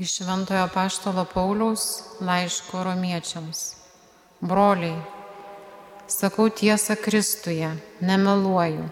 Iš Šventojo Paštalo Pauliaus laiško romiečiams. Broliai, sakau tiesą Kristuje, nemeluoju.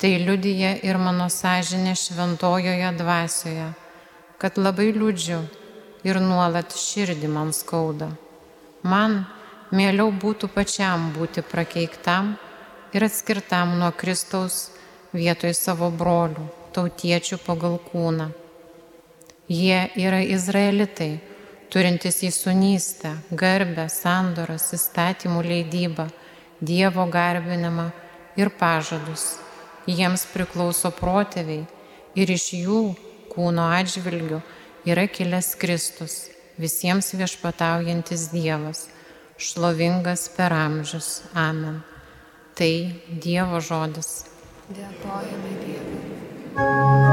Tai liudyje ir mano sąžinė šventojoje dvasioje, kad labai liūdžiu ir nuolat širdį man skauda. Man mieliau būtų pačiam būti prakeiktam ir atskirtam nuo Kristaus vietoj savo brolių, tautiečių pagal kūną. Jie yra izraelitai, turintys įsunystę, garbę, sandoras, įstatymų leidybą, Dievo garbinimą ir pažadus. Jiems priklauso protėviai ir iš jų kūno atžvilgių yra kilęs Kristus, visiems viešpataujantis Dievas, šlovingas per amžius. Amen. Tai Dievo žodis. Dėkojame Dievui.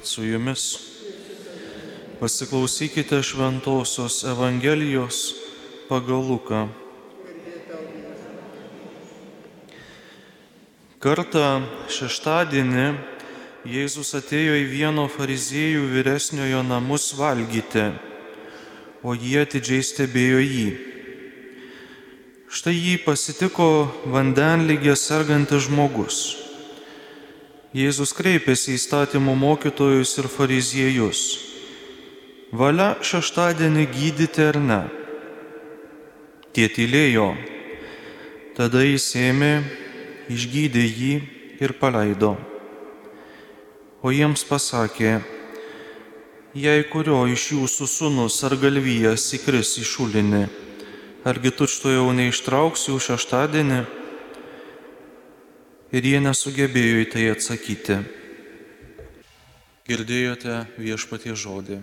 Viešpat su jumis. Pasiklausykite Šventojios Evangelijos pagal Luką. Kartą šeštadienį Jėzus atėjo į vieno fariziejų vyresniojo namus valgyti, o jie atidžiai stebėjo jį. Štai jį pasitiko vandenlygė sergantis žmogus. Jėzus kreipėsi į statymų mokytojus ir fariziejus. Valia šeštadienį gydyti ar ne? Tie tylėjo. Tada jis ėmė, išgydė jį ir paleido. O jiems pasakė, jei kurio iš jūsų sunus ar galvijas įkris į šulinį, argi tučto jau neištrauksiu šeštadienį? Ir jie nesugebėjo į tai atsakyti. Girdėjote viešpatie žodį.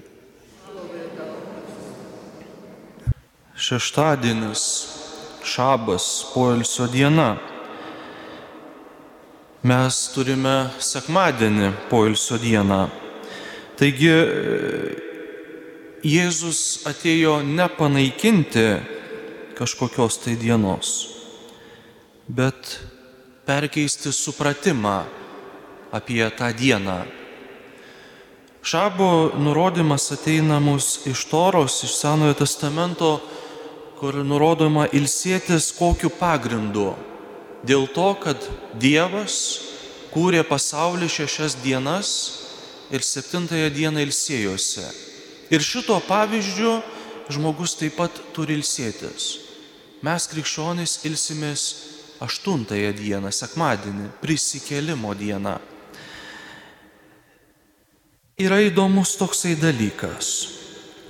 Šeštadienis, šabas, poilsio diena. Mes turime sekmadienį, poilsio dieną. Taigi Jėzus atėjo ne panaikinti kažkokios tai dienos, bet perkeisti supratimą apie tą dieną. Šabo nurodymas ateina mus iš Toros, iš Senojo testamento, kur nurodoma ilsėtis kokiu pagrindu. Dėl to, kad Dievas kūrė pasaulį šešias dienas ir septintąją dieną ilsėjosi. Ir šito pavyzdžių žmogus taip pat turi ilsėtis. Mes krikščionys ilsimės aštuntąją dieną, sekmadienį, prisikėlimo dieną. Yra įdomus toksai dalykas.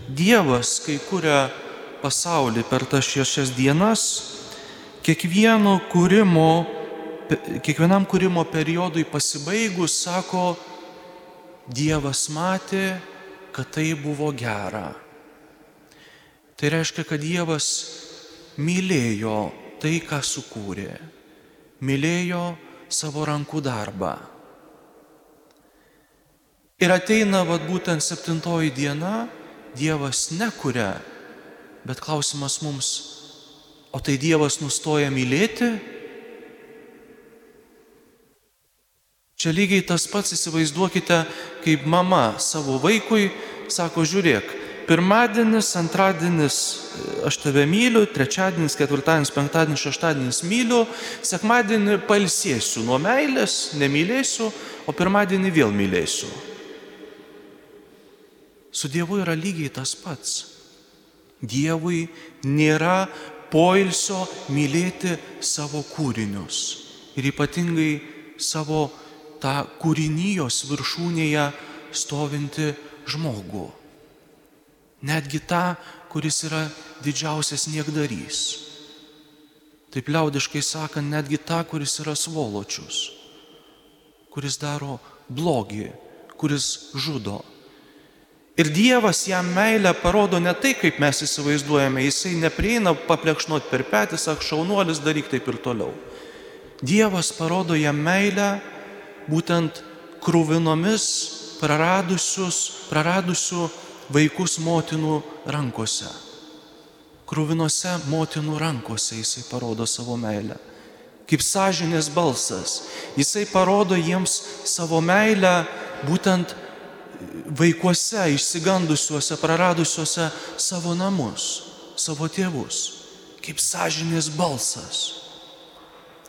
Dievas, kai kuria pasaulį per tas šešias dienas, kiekvieno kūrimo, kiekvienam kūrimo periodui pasibaigus, sako, Dievas matė, kad tai buvo gera. Tai reiškia, kad Dievas mylėjo tai, ką sukūrė. Mylėjo savo rankų darbą. Ir ateina vad būtent septintoji diena, Dievas nekuria, bet klausimas mums, o tai Dievas nustoja mylėti? Čia lygiai tas pats įsivaizduokite, kaip mama savo vaikui sako, žiūrėk, pirmadienis, antradienis aš tave myliu, trečiadienis, ketvirtadienis, penktadienis, šeštadienis myliu, sekmadienį palsėsiu nuo meilės, nemylėsiu, o pirmadienį vėl mylėsiu. Su Dievu yra lygiai tas pats. Dievui nėra poilsio mylėti savo kūrinius ir ypatingai savo tą kūrinijos viršūnėje stovinti žmogų. Netgi tą, kuris yra didžiausias niekdarys. Taip liaudiškai sakant, netgi tą, kuris yra svoločius, kuris daro blogį, kuris žudo. Ir Dievas jam meilę parodo ne tai, kaip mes įsivaizduojame, jisai neprieina paplekšnot per petį, sak šaunuolis, daryk taip ir toliau. Dievas parodo jam meilę būtent krūvinomis praradusių vaikus motinų rankose. Krūvinose motinų rankose jisai parodo savo meilę. Kaip sąžinės balsas. Jisai parodo jiems savo meilę būtent vaikuose, išsigandusiuose, praradusiuose savo namus, savo tėvus, kaip sąžinės balsas.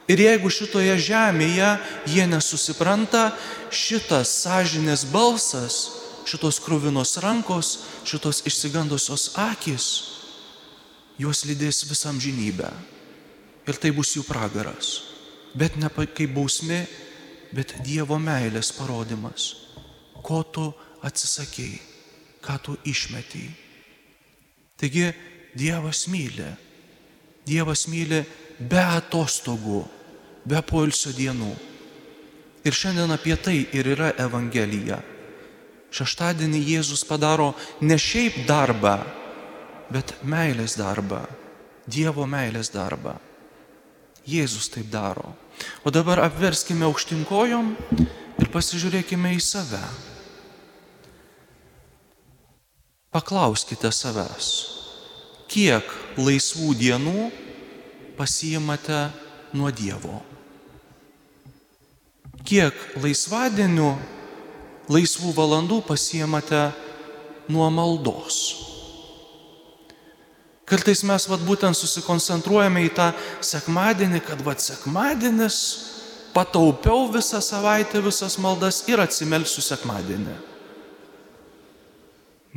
Ir jeigu šitoje žemėje jie nesusipranta, šitas sąžinės balsas, šitos krūvinos rankos, šitos išsigandusios akis, juos lydės visam žinybę. Ir tai bus jų pragaras. Bet ne kaip bausmė, bet Dievo meilės parodimas ko tu atsisakėjai, ką tu išmetėjai. Taigi Dievas myli. Dievas myli be atostogų, be poilsio dienų. Ir šiandien apie tai ir yra Evangelija. Šeštadienį Jėzus padaro ne šiaip darbą, bet meilės darbą, Dievo meilės darbą. Jėzus taip daro. O dabar apverskime aukštinkojom ir pasižiūrėkime į save. Paklauskite savęs, kiek laisvų dienų pasijimate nuo Dievo. Kiek laisvadienių, laisvų valandų pasijimate nuo maldos. Kartais mes vat būtent susikoncentruojame į tą sekmadienį, kad vat sekmadienis pataupiau visą savaitę visas maldas ir atsimelsiu sekmadienį.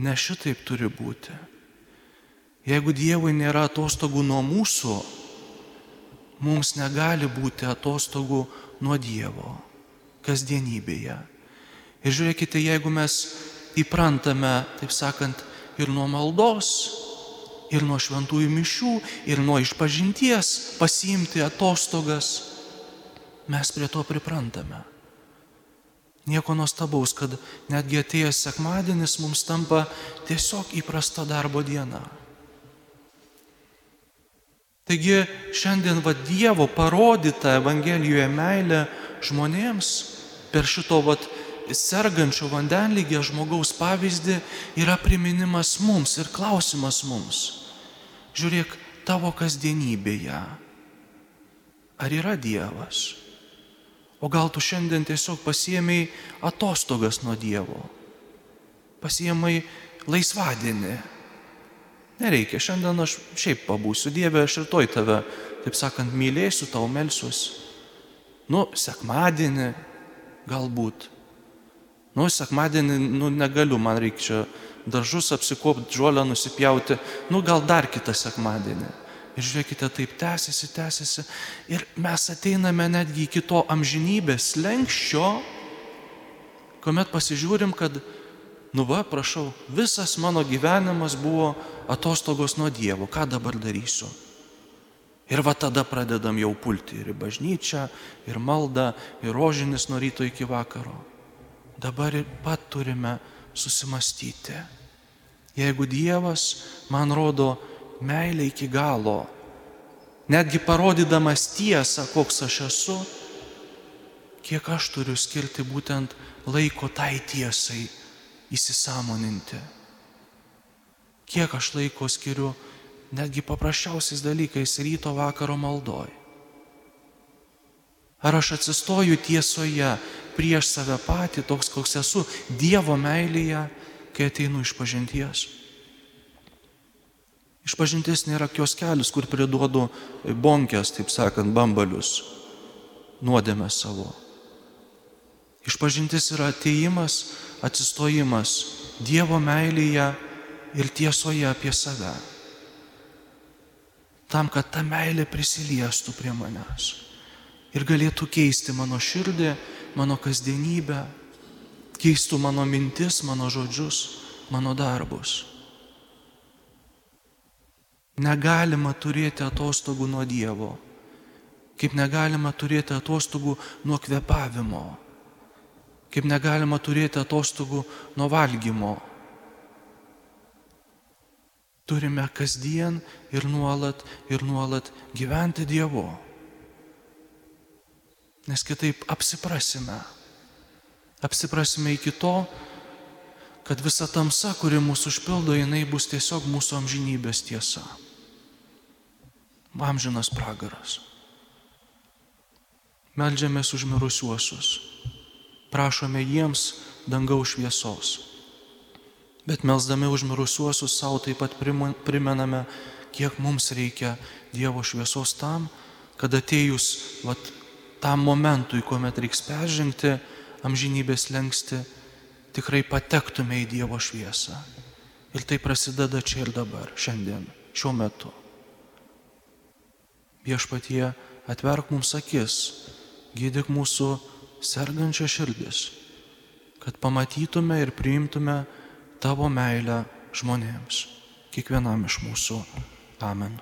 Ne šitaip turi būti. Jeigu Dievui nėra atostogų nuo mūsų, mums negali būti atostogų nuo Dievo kasdienybėje. Ir žiūrėkite, jeigu mes įprantame, taip sakant, ir nuo maldos, ir nuo šventųjų mišių, ir nuo išpažinties pasiimti atostogas, mes prie to priprantame. Nieko nuostabaus, kad netgi atėjęs sekmadienis mums tampa tiesiog įprasta darbo diena. Taigi šiandien va Dievo parodyta Evangelijoje meilė žmonėms per šito va sergančio vandenlygio žmogaus pavyzdį yra priminimas mums ir klausimas mums. Žiūrėk, tavo kasdienybėje. Ar yra Dievas? O gal tu šiandien tiesiog pasiemiai atostogas nuo Dievo? Pasiemai laisvadienį? Nereikia, šiandien aš šiaip pabūsiu Dieve, aš ir toj tave, taip sakant, mylėsiu, tau melsiuosi. Nu, sekmadienį galbūt. Nu, sekmadienį, nu, negaliu, man reikia čia daržus apsikopti, žolę nusipjauti, nu, gal dar kitą sekmadienį. Ir žiūrėkite, taip tęsiasi, tęsiasi. Ir mes ateiname netgi iki to amžinybės lenkščio, kuomet pasižiūrim, kad, nu va, prašau, visas mano gyvenimas buvo atostogos nuo Dievo, ką dabar darysiu. Ir va tada pradedam jau pulti ir į bažnyčią, ir maldą, ir rožinis nuo ryto iki vakaro. Dabar ir pat turime susimastyti. Jeigu Dievas man rodo meilę iki galo, netgi parodydamas tiesą, koks aš esu, kiek aš turiu skirti būtent laiko tai tiesai įsisamoninti. Kiek aš laiko skiriu netgi paprasčiausiais dalykais ryto vakaro maldoj. Ar aš atsistoju tiesoje prieš save patį, toks koks esu, Dievo meilėje, kai ateinu iš pažinties? Išpažintis nėra kioskelis, kur priduodu bonkės, taip sakant, bambalius, nuodėmę savo. Išpažintis yra ateimas, atsistojimas Dievo meilėje ir tiesoje apie save. Tam, kad ta meilė prisiliestų prie manęs ir galėtų keisti mano širdį, mano kasdienybę, keistų mano mintis, mano žodžius, mano darbus. Negalima turėti atostogų nuo Dievo, kaip negalima turėti atostogų nuo kvepavimo, kaip negalima turėti atostogų nuo valgymo. Turime kasdien ir nuolat ir nuolat gyventi Dievu, nes kitaip apsiprasime. Apsiprasime iki to, kad visa tamsa, kuri mūsų užpildo, jinai bus tiesiog mūsų amžinybės tiesa. Amžinas pragaras. Meldžiamės už mirusiuosius. Prašome jiems dangaus šviesos. Bet melzdami už mirusiuosius savo taip pat primename, kiek mums reikia Dievo šviesos tam, kad atėjus vat, tam momentui, kuomet reiks peržengti amžinybės lengsti, tikrai patektume į Dievo šviesą. Ir tai prasideda čia ir dabar, šiandien, šiuo metu. Viešpatie, atverk mums akis, gydyk mūsų sergančią širdis, kad pamatytume ir priimtume tavo meilę žmonėms, kiekvienam iš mūsų. Amen.